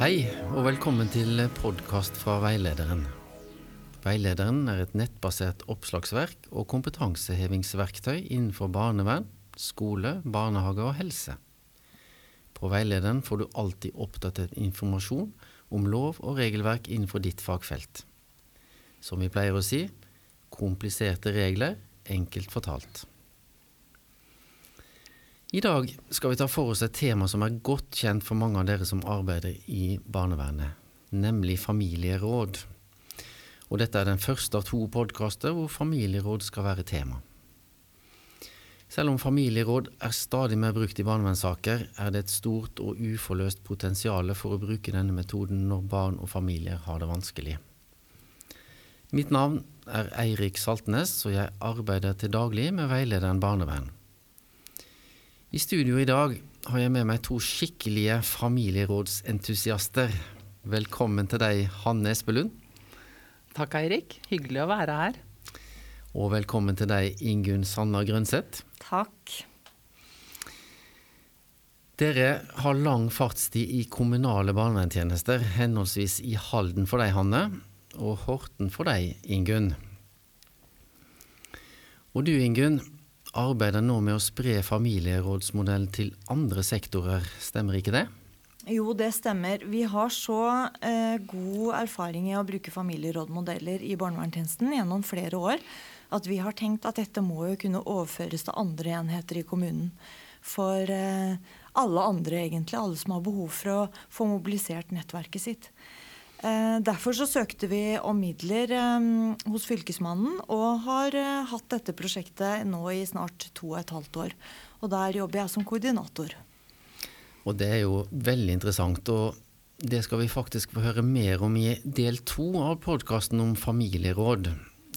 Hei, og velkommen til podkast fra Veilederen. Veilederen er et nettbasert oppslagsverk og kompetansehevingsverktøy innenfor barnevern, skole, barnehage og helse. På Veilederen får du alltid oppdatert informasjon om lov og regelverk innenfor ditt fagfelt. Som vi pleier å si kompliserte regler, enkelt fortalt. I dag skal vi ta for oss et tema som er godt kjent for mange av dere som arbeider i barnevernet, nemlig familieråd. Og dette er den første av to podkaster hvor familieråd skal være tema. Selv om familieråd er stadig mer brukt i barnevernssaker, er det et stort og uforløst potensial for å bruke denne metoden når barn og familier har det vanskelig. Mitt navn er Eirik Saltnes, og jeg arbeider til daglig med veilederen barnevern. I studio i dag har jeg med meg to skikkelige familierådsentusiaster. Velkommen til deg, Hanne Espelund. Takk, Eirik. Hyggelig å være her. Og velkommen til deg, Ingunn Sanna Grønseth. Takk. Dere har lang fartstid i kommunale barnevernstjenester, henholdsvis i Halden for deg, Hanne, og Horten for deg, Ingunn. Og du, Ingunn, arbeider nå med å spre familierådsmodellen til andre sektorer, stemmer ikke det? Jo, det stemmer. Vi har så eh, god erfaring i å bruke familierådmodeller i barnevernstjenesten gjennom flere år at vi har tenkt at dette må jo kunne overføres til andre enheter i kommunen. For eh, alle andre, egentlig. Alle som har behov for å få mobilisert nettverket sitt. Eh, derfor så søkte vi om midler eh, hos Fylkesmannen, og har eh, hatt dette prosjektet nå i snart to og et halvt år. Og der jobber jeg som koordinator. Og det er jo veldig interessant. og det skal vi faktisk få høre mer om i del to av podkasten om familieråd.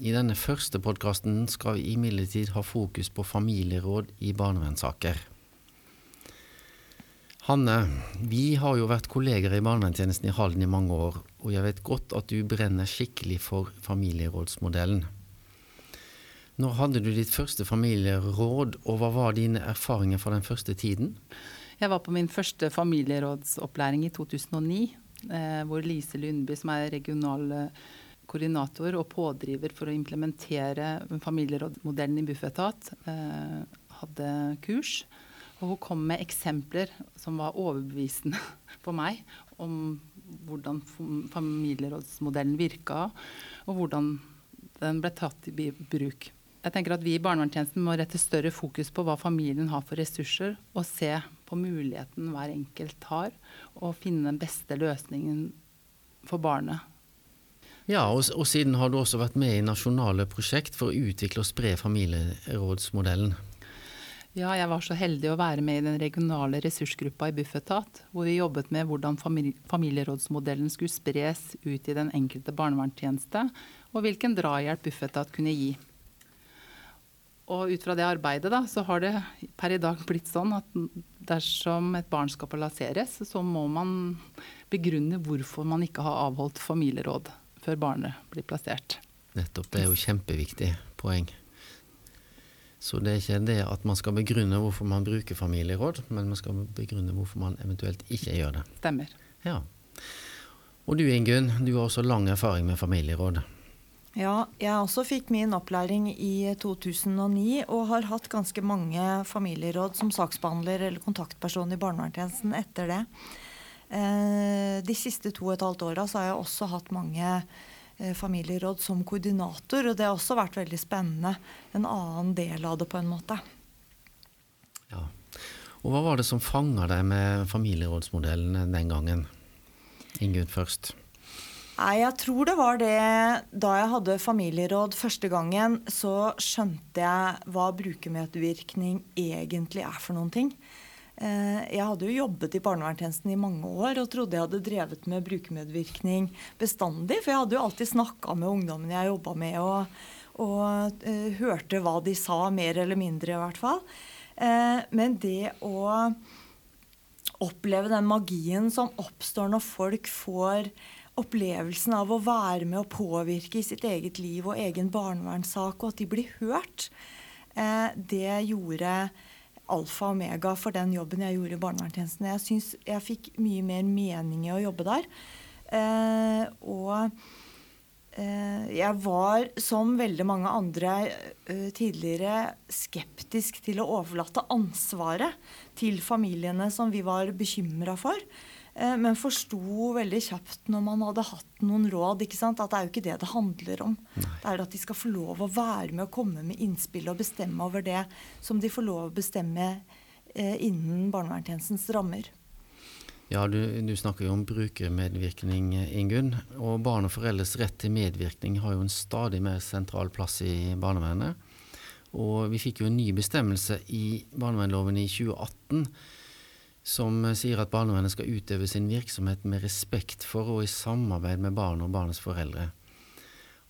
I denne første podkasten skal vi imidlertid ha fokus på familieråd i barnevernssaker. Hanne, vi har jo vært kolleger i barnevernstjenesten i Halden i mange år, og jeg vet godt at du brenner skikkelig for familierådsmodellen. Når hadde du ditt første familieråd, og hva var dine erfaringer fra den første tiden? Jeg var på min første familierådsopplæring i 2009, eh, hvor Lise Lundby, som er regional eh, koordinator og pådriver for å implementere familierådmodellen i Bufetat, eh, hadde kurs. Og hun kom med eksempler som var overbevisende for meg om hvordan familierådsmodellen virka, og hvordan den ble tatt i bruk. Jeg tenker at Vi i barnevernstjenesten må rette større fokus på hva familien har for ressurser, og se på muligheten hver enkelt har, og finne den beste løsningen for barnet. Ja, og, og siden har du også vært med i nasjonale prosjekt for å utvikle og spre familierådsmodellen. Ja, jeg var så heldig å være med i den regionale ressursgruppa i Bufetat, hvor vi jobbet med hvordan familierådsmodellen skulle spres ut i den enkelte barnevernstjeneste, og hvilken drahjelp Bufetat kunne gi. Og ut fra det arbeidet da, så har det per i dag blitt sånn at dersom et barn skal plasseres, så må man begrunne hvorfor man ikke har avholdt familieråd før barnet blir plassert. Nettopp. Det er jo kjempeviktig poeng. Så det er ikke det at man skal begrunne hvorfor man bruker familieråd, men man skal begrunne hvorfor man eventuelt ikke gjør det. Stemmer. Ja. Og du Ingunn, du har også lang erfaring med familieråd. Ja, jeg også fikk min opplæring i 2009 og har hatt ganske mange familieråd som saksbehandler eller kontaktperson i barnevernstjenesten etter det. Eh, de siste to og et halvt åra har jeg også hatt mange familieråd som koordinator. Og det har også vært veldig spennende. En annen del av det, på en måte. Ja. Og hva var det som fanga deg med familierådsmodellen den gangen? Ingunn først. Nei, jeg tror det var det Da jeg hadde familieråd første gangen, så skjønte jeg hva brukermedvirkning egentlig er for noen ting. Eh, jeg hadde jo jobbet i barnevernstjenesten i mange år og trodde jeg hadde drevet med brukermedvirkning bestandig. For jeg hadde jo alltid snakka med ungdommene jeg jobba med, og, og uh, hørte hva de sa, mer eller mindre i hvert fall. Uh, men det å oppleve den magien som oppstår når folk får opplevelsen av å være med og påvirke i sitt eget liv og egen barnevernssak, og at de blir hørt, uh, det gjorde alfa og omega for den jobben jeg gjorde i barnevernstjenesten. Jeg syns jeg fikk mye mer mening i å jobbe der. Eh, og eh, jeg var, som veldig mange andre eh, tidligere, skeptisk til å overlate ansvaret til familiene som vi var bekymra for. Eh, men forsto veldig kjapt når man hadde hatt noen råd, at det er jo ikke det det handler om. Nei. Det er at de skal få lov å være med og komme med innspill og bestemme over det som de får lov å bestemme eh, innen barnevernstjenestens rammer. Ja, du, du, snakker jo om brukermedvirkning, Ingunn. Og barn og foreldres rett til medvirkning har jo en stadig mer sentral plass i barnevernet. Og vi fikk jo en ny bestemmelse i barnevernsloven i 2018 som sier at barnevernet skal utøve sin virksomhet med respekt for og i samarbeid med barn og barnets foreldre.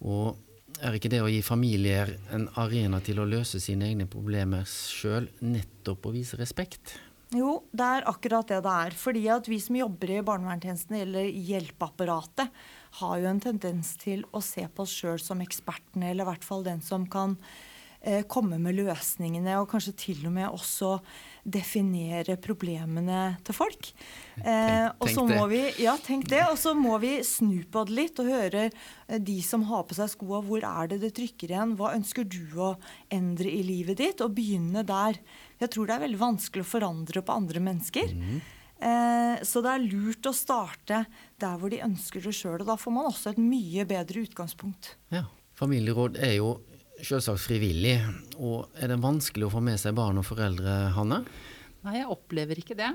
Og er ikke det å gi familier en arena til å løse sine egne problemer sjøl, nettopp å vise respekt? Jo, det er akkurat det det er. Fordi at vi som jobber i barnevernstjenesten eller hjelpeapparatet, har jo en tendens til å se på oss sjøl som ekspertene, eller i hvert fall den som kan eh, komme med løsningene, og kanskje til og med også definere problemene til folk. Eh, og så må vi, ja, tenk det. Og så må vi snu på det litt og høre eh, de som har på seg skoa, hvor er det det trykker igjen? Hva ønsker du å endre i livet ditt? Og begynne der. Jeg tror det er veldig vanskelig å forandre på andre mennesker. Mm. Eh, så det er lurt å starte der hvor de ønsker det sjøl. Og da får man også et mye bedre utgangspunkt. Ja, Familieråd er jo selvsagt frivillig. Og er det vanskelig å få med seg barn og foreldre, Hanne? Nei, jeg opplever ikke det.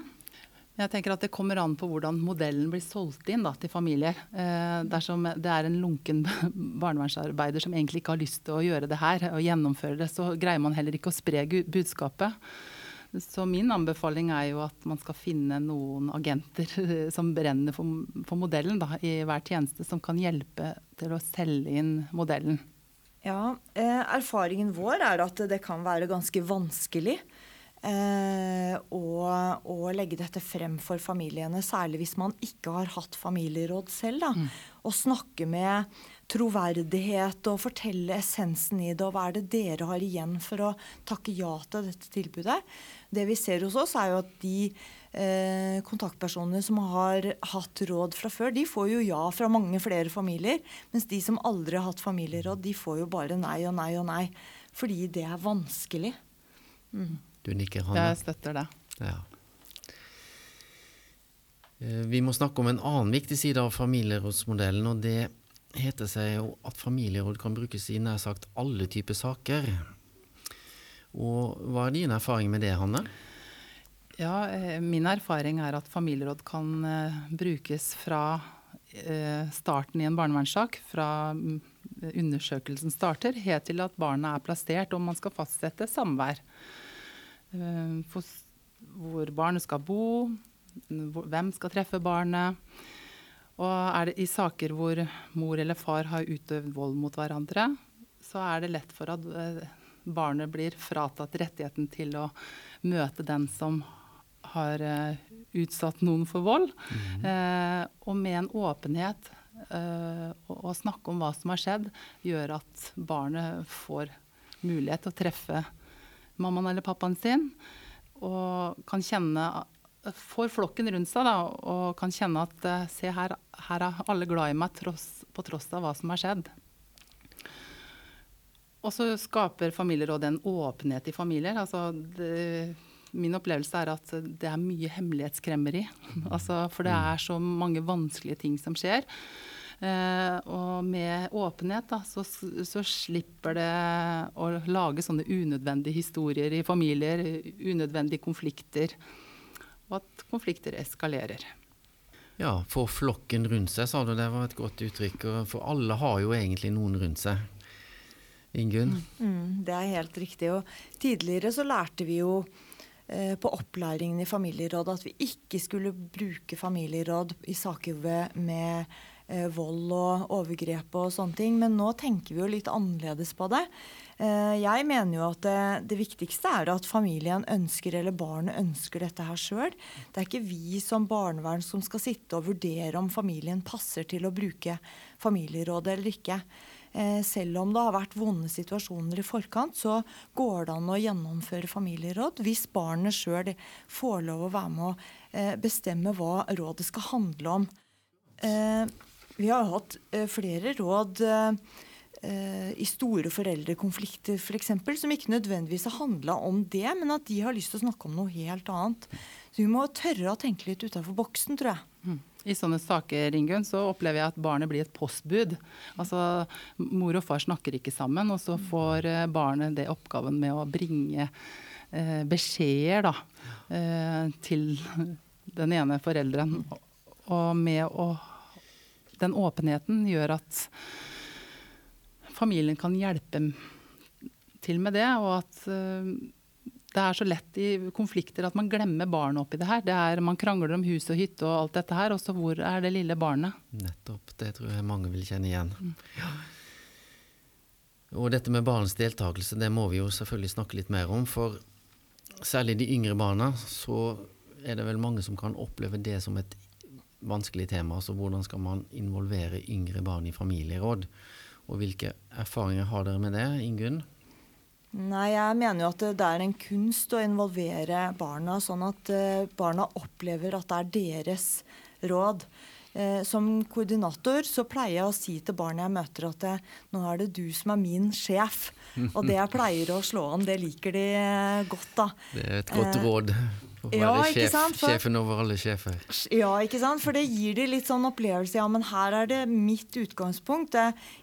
Jeg tenker at Det kommer an på hvordan modellen blir solgt inn da, til familier. Eh, dersom det er en lunken barnevernsarbeider som egentlig ikke har lyst til å gjøre det her, og gjennomføre det, så greier man heller ikke å spre budskapet. Så min anbefaling er jo at man skal finne noen agenter som brenner for, for modellen da, i hver tjeneste, som kan hjelpe til å selge inn modellen. Ja, eh, Erfaringen vår er at det kan være ganske vanskelig eh, å, å, legge dette frem for familiene. Særlig hvis man ikke har hatt familieråd selv. da, mm. Å snakke med troverdighet og fortelle essensen i det. Og hva er det dere har igjen for å takke ja til dette tilbudet? Det vi ser hos oss, er jo at de eh, kontaktpersonene som har hatt råd fra før, de får jo ja fra mange flere familier. Mens de som aldri har hatt familieråd, de får jo bare nei og nei og nei. Fordi det er vanskelig. Mm. Du nikker, Hanne. Jeg støtter det. Ja. Eh, vi må snakke om en annen viktig side av familierådsmodellen. og det heter seg jo at familieråd kan brukes i nær sagt alle typer saker. Og Hva er din erfaring med det, Hanne? Ja, eh, Min erfaring er at familieråd kan uh, brukes fra uh, starten i en barnevernssak, fra um, undersøkelsen starter, helt til at barna er plassert og man skal fastsette samvær. Hvor barnet skal bo, hvem skal treffe barnet. Og er det i saker hvor mor eller far har utøvd vold mot hverandre, så er det lett for at barnet blir fratatt rettigheten til å møte den som har uh, utsatt noen for vold. Mm. Uh, og med en åpenhet uh, å snakke om hva som har skjedd, gjør at barnet får mulighet til å treffe mammaen eller pappaen sin. Og kan kjenne Får flokken rundt seg da, og kan kjenne at se her, her er alle glad i meg tross, på tross av hva som har skjedd. Og så skaper familierådet en åpenhet i familier. Altså det, min opplevelse er at det er mye hemmelighetskremmeri. altså, for det er så mange vanskelige ting som skjer. Eh, og med åpenhet da, så, så, slipper det å lage sånne unødvendige historier i familier. Unødvendige konflikter. Og at konflikter eskalerer. Ja, få flokken rundt seg, sa du. Det var et godt uttrykk. For alle har jo egentlig noen rundt seg. Ingunn? Mm, det er helt riktig. Og tidligere så lærte vi jo på opplæringen i familieråd at vi ikke skulle bruke familieråd i saker med eh, vold og overgrep og sånne ting. Men nå tenker vi jo litt annerledes på det. Eh, jeg mener jo at det, det, viktigste er at familien ønsker, eller barnet ønsker dette her sjøl. Det er ikke vi som barnevern som skal sitte og vurdere om familien passer til å bruke familierådet eller ikke. Eh, selv om det har vært vonde situasjoner i forkant, så går det an å gjennomføre familieråd hvis barnet sjøl får lov å være med å eh, bestemme hva rådet skal handle om. Eh, vi har hatt flere råd i store foreldrekonflikter f.eks., for som ikke nødvendigvis har handla om det, men at de har lyst til å snakke om noe helt annet. Så vi må tørre å tenke litt utafor boksen, tror jeg. Mm. I sånne saker Ingun, så opplever jeg at barnet blir et postbud. Altså, Mor og far snakker ikke sammen, og så får eh, barnet det oppgaven med å bringe eh, beskjeder da, eh, til den ene forelderen. Og med å Den åpenheten gjør at familien kan hjelpe til med det, og at uh, det er så lett i konflikter at man glemmer barnet oppi det her. Det er, man krangler om hus og hytte og alt dette her, og så hvor er det lille barnet? Nettopp. Det tror jeg mange vil kjenne igjen. Mm. Og dette med barns deltakelse, det må vi jo selvfølgelig snakke litt mer om. For særlig de yngre barna, så er det vel mange som kan oppleve det som et vanskelig tema. Altså hvordan skal man involvere yngre barn i familieråd? Og hvilke erfaringer har dere med det, Ingunn? Nei, Jeg mener jo at det er en kunst å involvere barna, sånn at eh, barna opplever at det er deres råd. Eh, som koordinator så pleier jeg å si til barn jeg møter at det, nå er det du som er min sjef. Og det jeg pleier å slå an, det liker de godt, da. Det er et godt råd. Å være ja, sjef, For, sjefen over alle sjefer. Ja, ikke sant. For det gir de litt sånn opplevelse. Ja, men her er det mitt utgangspunkt.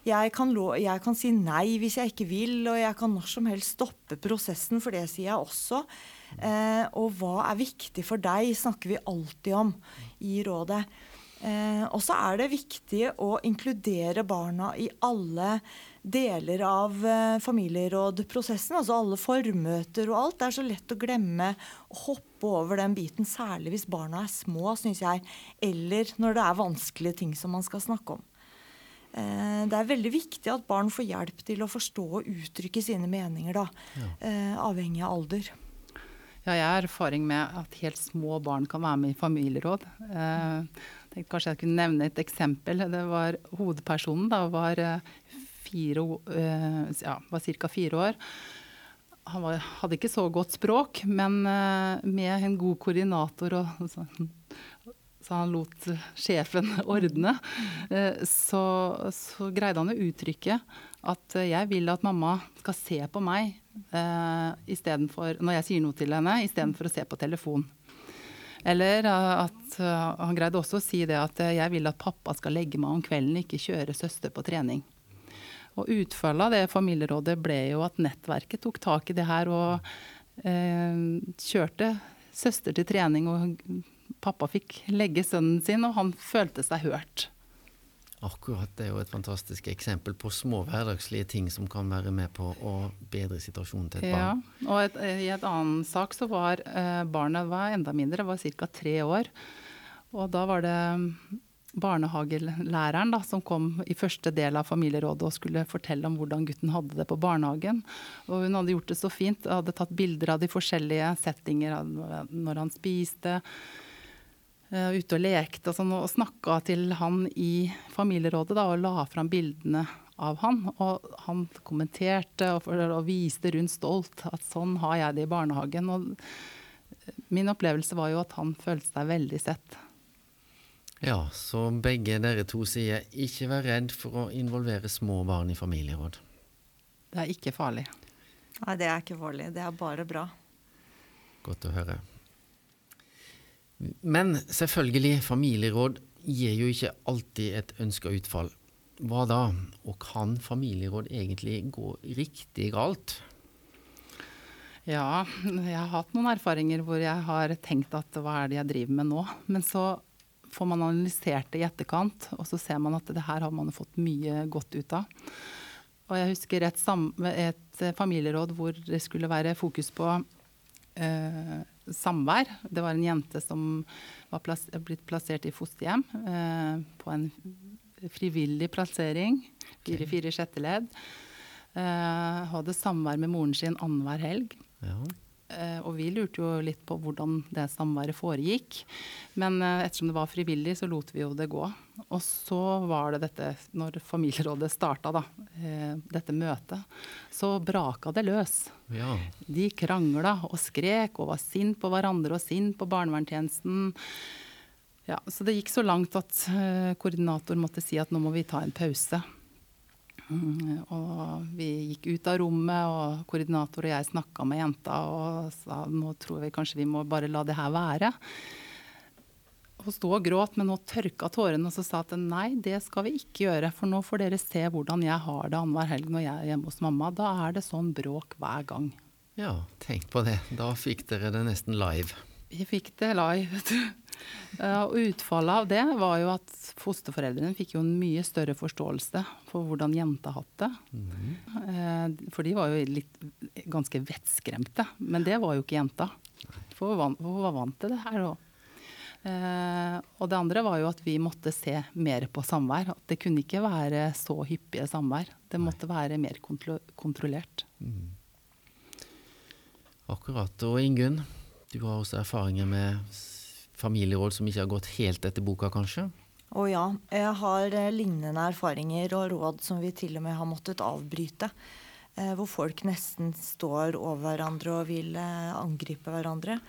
Jeg kan, jeg kan, si nei hvis jeg ikke vil, og jeg kan når som helst stoppe prosessen, for det sier jeg også. Eh, og hva er viktig for deg, snakker vi alltid om i rådet. Eh, og så er det viktig å inkludere barna i alle deler av eh, familierådprosessen. Altså alle formøter og alt. Det er så lett å glemme å hoppe over den biten, særlig hvis barna er små, syns jeg. Eller når det er vanskelige ting som man skal snakke om. Eh, det er veldig viktig at barn får hjelp til å forstå og uttrykke sine meninger, da, ja. Eh, avhengig av alder. Ja, jeg har erfaring med at helt små barn kan være med i familieråd. Eh, tenkte kanskje jeg kunne nevne et eksempel. Det var Hovedpersonen da var fire, uh, ja, fire år. Han var, hadde ikke så godt språk, men uh, med en god koordinator og så, så han lot sjefen ordne, så, så, greide han å uttrykke at jeg vil at mamma skal se på meg uh, når jeg sier noe til henne, istedenfor å se på telefon. Eller at han greide også å si det at jeg vil at pappa skal legge meg om kvelden, ikke kjøre søster på trening. Og utfallet av det familierådet ble jo at nettverket tok tak i det her og eh, kjørte søster til trening, og pappa fikk legge sønnen sin, og han følte seg hørt. Akkurat. Det er jo et fantastisk eksempel på små hverdagslige ting som kan være med på å bedre situasjonen til et barn. Ja, og et, I et annen sak så var eh, barnet var enda mindre, var ca. tre år. Og da var det barnehagelæreren da, som kom i første del av familierådet og skulle fortelle om hvordan gutten hadde det på barnehagen. Og hun hadde gjort det så fint. Hadde tatt bilder av de forskjellige settinger når han spiste. Uh, ute og lekte og sånn, og snakka til han i familierådet da, og la fram bildene av han. Og han kommenterte og, og viste rundt stolt at sånn har jeg det i barnehagen. Og min opplevelse var jo at han følte seg veldig sett. Ja, så begge dere to sier ikke vær redd for å involvere små barn i familieråd. Det er ikke farlig. Nei, det er ikke farlig. Det er bare bra. Godt å høre. Men selvfølgelig, familieråd gir jo ikke alltid et ønska utfall. Hva da? Og kan familieråd egentlig gå riktig galt? Ja, jeg har hatt noen erfaringer hvor jeg har tenkt at hva er det jeg driver med nå? Men så får man analysert det i etterkant, og så ser man at det her har man fått mye godt ut av. Og jeg husker et, et familieråd hvor det skulle være fokus på eh, samvær. Det var en jente som var plass, blitt plassert i fosterhjem eh, på en frivillig plassering. Fire-fire sjette ledd. Eh, hadde samvær med moren sin annenhver helg. Ja. Eh, og vi lurte jo litt på hvordan det samværet foregikk. Men eh, ettersom det var frivillig, så lot vi jo det gå. Og så var det dette, når familierådet starta, da, eh, dette møtet, så braka det løs. Ja. De krangla og skrek og var sint på hverandre og sint på barnevernstjenesten. Ja, så det gikk så langt at koordinator måtte si at nå må vi ta en pause. Mm, og vi gikk ut av rommet, og koordinator og jeg snakka med jenta og sa nå tror vi kanskje vi må bare la det her være. Hun sto og gråt, men nå tørka tårene og så sa at nei, det skal vi ikke gjøre. For nå får dere se hvordan jeg har det annenhver helg når jeg er hjemme hos mamma. Da er det sånn bråk hver gang. Ja, tenk på det. Da fikk dere det nesten live. Vi fikk det live, vet du. Og utfallet av det var jo at fosterforeldrene fikk jo en mye større forståelse for hvordan jenta hatt det. Mm. For de var jo litt, ganske vettskremte. Men det var jo ikke jenta. For hun var vant til det her òg. Eh, og det andre var jo at vi måtte se mer på samvær. At det kunne ikke være så hyppige samvær. Det måtte være mer kontrollert. Mm. Akkurat. Og Ingunn, du har også erfaringer med familieråd som ikke har gått helt etter boka, kanskje? Å ja. Jeg har eh, lignende erfaringer og råd som vi til og med har måttet avbryte. Eh, hvor folk nesten står over hverandre og vil eh, angripe hverandre.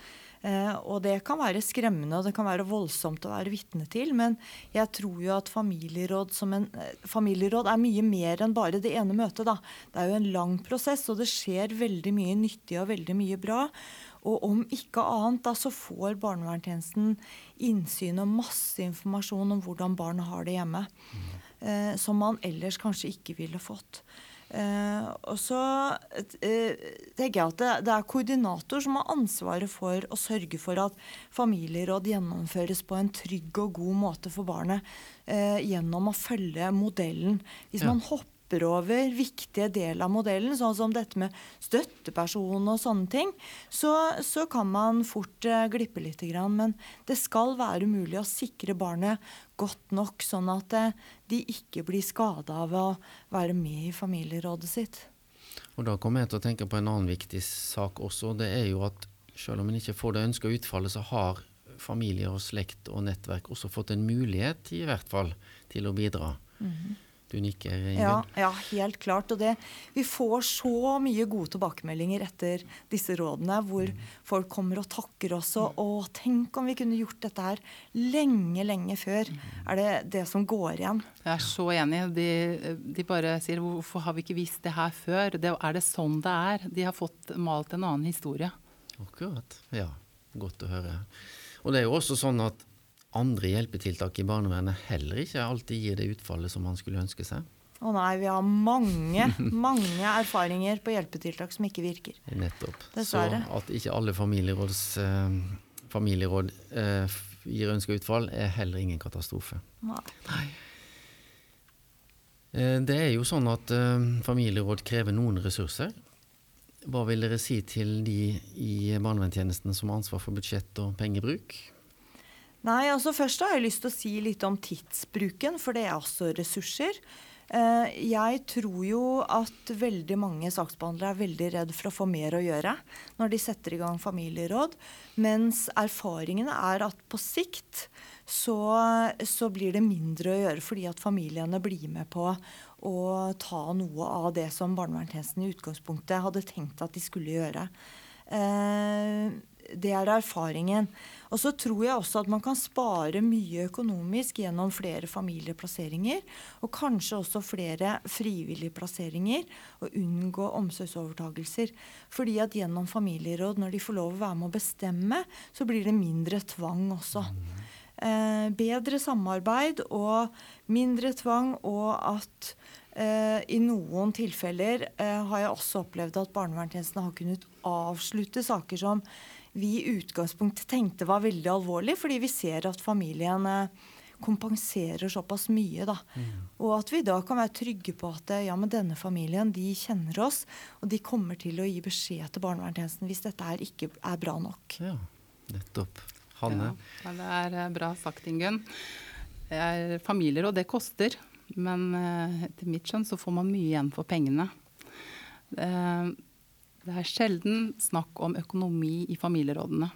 Og det kan være skremmende og det kan være voldsomt å være vitne til. Men jeg tror jo at familieråd, en, familieråd er mye mer enn bare det ene møtet. Da. Det er jo en lang prosess, og det skjer veldig mye nyttig og veldig mye bra. Og om ikke annet da, så får barnevernstjenesten innsyn og masse informasjon om hvordan barn har det hjemme. Mm. Eh, som man ellers kanskje ikke ville fått. Eh, og så eh, tenker jeg at det, det, er koordinator som har ansvaret for å sørge for at familieråd gjennomføres på en trygg og god måte for barnet eh, gjennom å følge modellen. Hvis ja. man hopper hopper over viktige deler av modellen, sånn som dette med støtteperson og sånne ting, så, så kan man fort uh, glippe litt. Men det skal være mulig å sikre barnet godt nok, sånn at uh, de ikke blir skada av å være med i familierådet sitt. Og Da kommer jeg til å tenke på en annen viktig sak også. Det er jo at selv om en ikke får det ønska utfallet, så har familier og slekt og nettverk også fått en mulighet i hvert fall til å bidra. Mm -hmm. Du nikker, Ingunn? Ja, ja, helt klart. Og det, vi får så mye gode tilbakemeldinger etter disse rådene, hvor mm. folk kommer og takker oss. Og, og 'tenk om vi kunne gjort dette her lenge, lenge før', er det det som går igjen. Jeg er så enig. De, de bare sier 'hvorfor har vi ikke visst det her før'? Det, er det sånn det er? De har fått malt en annen historie. Akkurat. Ja, godt å høre. Og det er jo også sånn at andre hjelpetiltak i barnevernet heller ikke alltid gir det utfallet som man skulle ønske seg? Å nei, vi har mange, mange erfaringer på hjelpetiltak som ikke virker. Nettopp. Dessverre. Så at ikke alle familieråds, eh, familieråd eh, gir ønska utfall, er heller ingen katastrofe. Nei. nei. Eh, det er jo sånn at eh, familieråd krever noen ressurser. Hva vil dere si til de i barnevernstjenesten som har ansvar for budsjett og pengebruk? Nei, altså Først har jeg lyst til å si litt om tidsbruken, for det er også ressurser. Eh, jeg tror jo at veldig mange saksbehandlere er veldig redd for å få mer å gjøre når de setter i gang familieråd, mens erfaringene er at på sikt så, så blir det mindre å gjøre fordi at familiene blir med på å ta noe av det som barnevernstjenesten i utgangspunktet hadde tenkt at de skulle gjøre. Eh, det er erfaringen. Og så tror jeg også at man kan spare mye økonomisk gjennom flere familieplasseringer. Og kanskje også flere frivillige plasseringer, og unngå omsorgsovertagelser. Fordi at gjennom familieråd, når de får lov å være med å bestemme, så blir det mindre tvang også. Eh, bedre samarbeid og mindre tvang, og at i noen tilfeller eh, har jeg også opplevd at barnevernstjenesten har kunnet avslutte saker som vi i utgangspunktet tenkte var veldig alvorlig, fordi vi ser at familien kompenserer såpass mye. da. Mm. Og at vi da kan være trygge på at ja, men denne familien de kjenner oss, og de kommer til å gi beskjed til barnevernstjenesten hvis dette her ikke er bra nok. Ja, nettopp. Hanne? Ja, det er eh, bra sagt, Ingunn. Familier, og det koster. Men uh, etter mitt skjønn så får man mye igjen for pengene. Uh, Det er sjelden snakk om økonomi i familierådene.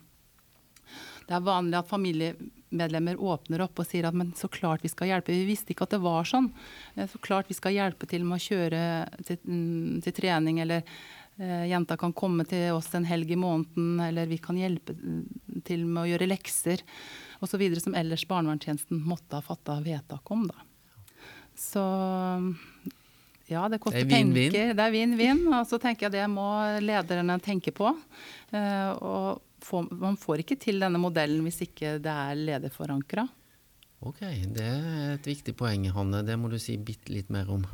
Det er vanlig at familiemedlemmer åpner opp og sier at men så klart vi skal hjelpe. Vi visste ikke at det var sånn. Eh, så klart vi skal hjelpe til med å kjøre til, mm, til trening, eller eh, jenta kan komme til oss en helg i måneden, eller vi kan hjelpe mm, til med å gjøre lekser osv. som ellers barnevernstjenesten måtte ha fatta vedtak om. Da. Så ja, det koster penger. Det er vinn-vinn. Og så tenker jeg det må lederne tenke på. Uh, og få, man får ikke til denne modellen hvis ikke det er lederforankra. Ok, det er et viktig poeng, Hanne. Det må du si bitte litt mer om.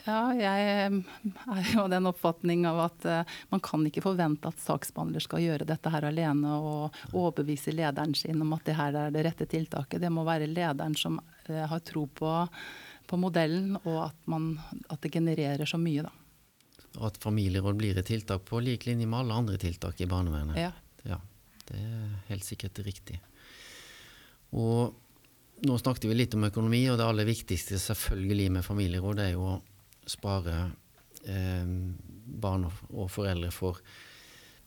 Ja, jeg er jo den oppfatning av at uh, man kan ikke forvente at saksbehandler skal gjøre dette her alene og overbevise lederen sin om at det her er det rette tiltaket. Det må være lederen som uh, har tro på, på modellen, og at, man, at, det genererer så mye, da. Og at familieråd blir et tiltak på lik linje med alle andre tiltak i barnevernet. Ja. ja. Det er helt sikkert riktig. Og nå snakket vi litt om økonomi, og det aller viktigste selvfølgelig med familieråd er jo å spare eh, barn og foreldre for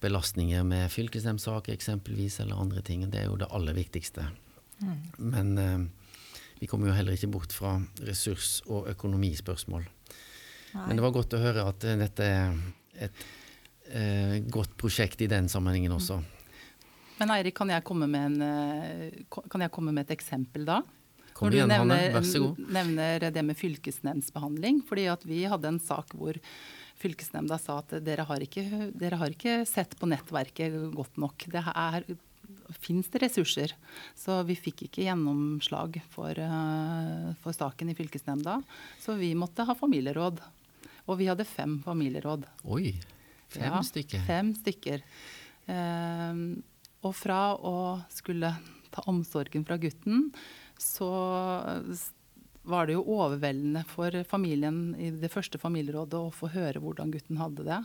belastninger med fylkesnemndsaker eksempelvis, eller andre ting. Det er jo det aller viktigste. Mm. Men eh, vi kommer jo heller ikke bort fra ressurs- og økonomispørsmål. Nei. Men det var godt å høre at uh, dette er et eh, godt prosjekt i den sammenhengen også. Men Eirik, kan uh, kan jeg komme med et eksempel da? Kom Når igjen, du nevner, det med fylkesnemndsbehandling. fordi at vi hadde en sak hvor fylkesnemnda sa at dere har ikke, dere har ikke sett på nettverket godt nok. Det er fins det ressurser. Så vi fikk ikke gjennomslag for, uh, for, saken i fylkesnemnda. Så vi måtte ha familieråd. Og vi hadde fem familieråd. Oi, fem ja, stykker. Fem stykker. Eh, og fra å skulle ta omsorgen fra gutten, så var det jo overveldende for familien i det første familierådet å få høre hvordan gutten hadde det.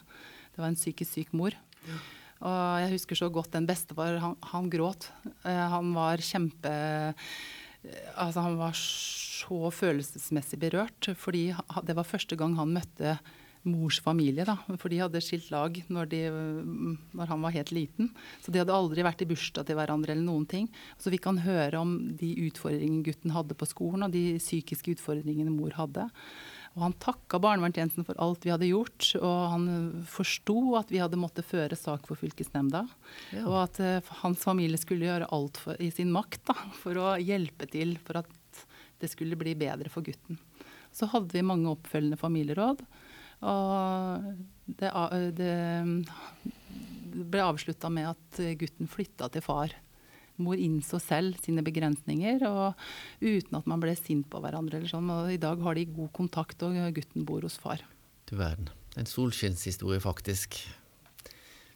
Det var en psykisk syk mor. Ja. Og jeg husker så godt den bestefar, han, han gråt. Uh, han var kjempe Altså, han var så følelsesmessig berørt, fordi det var første gang han møtte mors familie. Da, for de hadde skilt lag når, de, når, han var helt liten. Så de hadde aldri vært i bursdag til hverandre eller noen ting. Så vi kan høre om de utfordringene gutten hadde på skolen, og de psykiske utfordringene mor hadde. Og han takka barnevernstjenesten for alt vi hadde gjort, og han forsto at vi hadde måttet føre sak for fylkesnemnda. Ja. Og at uh, hans familie skulle gjøre alt for, i sin makt da, for å hjelpe til for at det skulle bli bedre for gutten. Så hadde vi mange oppfølgende familieråd. Og det, det ble avslutta med at gutten flytta til far mor innså selv sine begrensninger, og uten at man ble sint på hverandre. eller sånn. Og I dag har de god kontakt, og gutten bor hos far. Du verden. En solskinnshistorie, faktisk.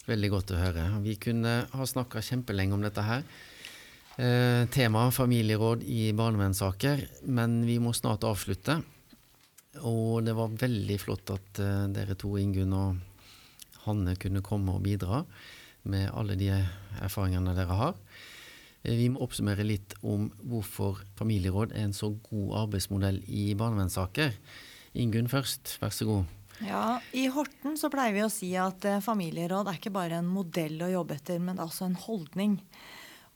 Veldig godt å høre. Vi kunne ha snakka kjempelenge om dette her. Eh, tema familieråd i barnevernssaker, men vi må snart avslutte. Og det var veldig flott at eh, dere to, Ingunn og Hanne, kunne komme og bidra med alle de erfaringene dere har. Eh, vi må oppsummere litt om hvorfor familieråd er en så god arbeidsmodell i barnevernssaker. Ingunn først, vær så god. Ja, I Horten så pleier vi å si at eh, familieråd er ikke bare en modell å jobbe etter, men også en holdning.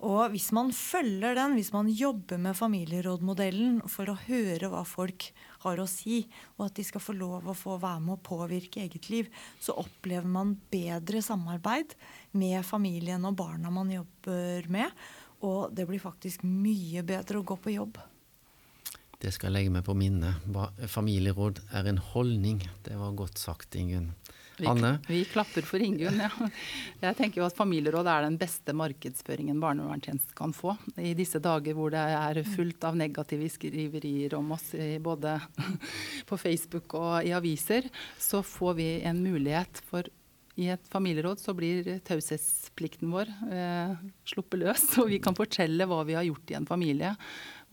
Og hvis man følger den, hvis man jobber med familierådmodellen for å høre hva folk har å si, og at de skal få lov å få være med å påvirke eget liv, så opplever man bedre samarbeid med familien og barna man jobber med. Og det blir faktisk mye bedre å gå på jobb. Det skal jeg legge meg på minnet. Familieråd er en holdning. Det var godt sagt, Ingunn. Anne? Vi, vi klapper for Ingunn, ja. Jeg tenker jo at familieråd er den beste markedsføringen barnevernstjenesten kan få. I disse dager hvor det er fullt av negative skriverier om oss både på Facebook og i aviser, så får vi en mulighet for i et familieråd så blir taushetsplikten vår eh, sluppet løs, og vi kan fortelle hva vi har gjort i en familie.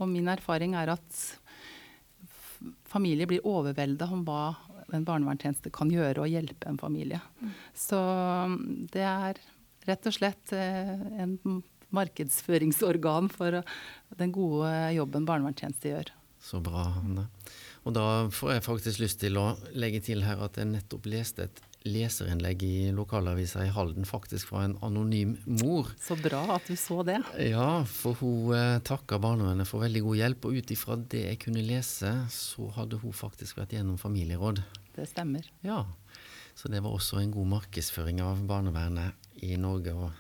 Og min erfaring er at familier blir overvelda om hva en barnevernstjeneste kan gjøre og hjelpe en familie. Så mm, det er rett og slett eh, en markedsføringsorgan for den gode jobben barnevernstjeneste gjør. Så bra, Hanne. Og da får jeg faktisk lyst til å legge til her at jeg nettopp leste et leserinnlegg i lokalavisa i Halden, faktisk fra en anonym mor. Så bra at du så det. Ja, for hun eh, takka barnevernet for veldig god hjelp, og ut ifra det jeg kunne lese, så hadde hun faktisk vært gjennom familieråd. Det stemmer. Ja, så det var også en god markedsføring av barnevernet i Norge, og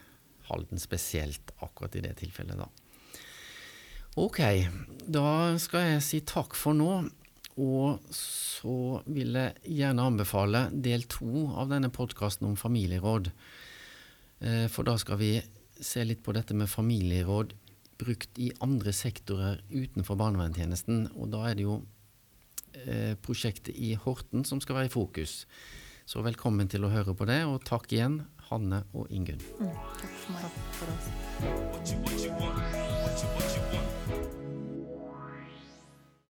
Halden spesielt, akkurat i det tilfellet, da. Ok, da skal jeg si takk for nå. Og så vil jeg gjerne anbefale del to av denne podkasten om familieråd. Eh, for da skal vi se litt på dette med familieråd brukt i andre sektorer utenfor barnevernstjenesten. Og da er det jo eh, prosjektet i Horten som skal være i fokus. Så velkommen til å høre på det, og takk igjen, Hanne og Ingunn. Mm, takk for meg. Takk for oss.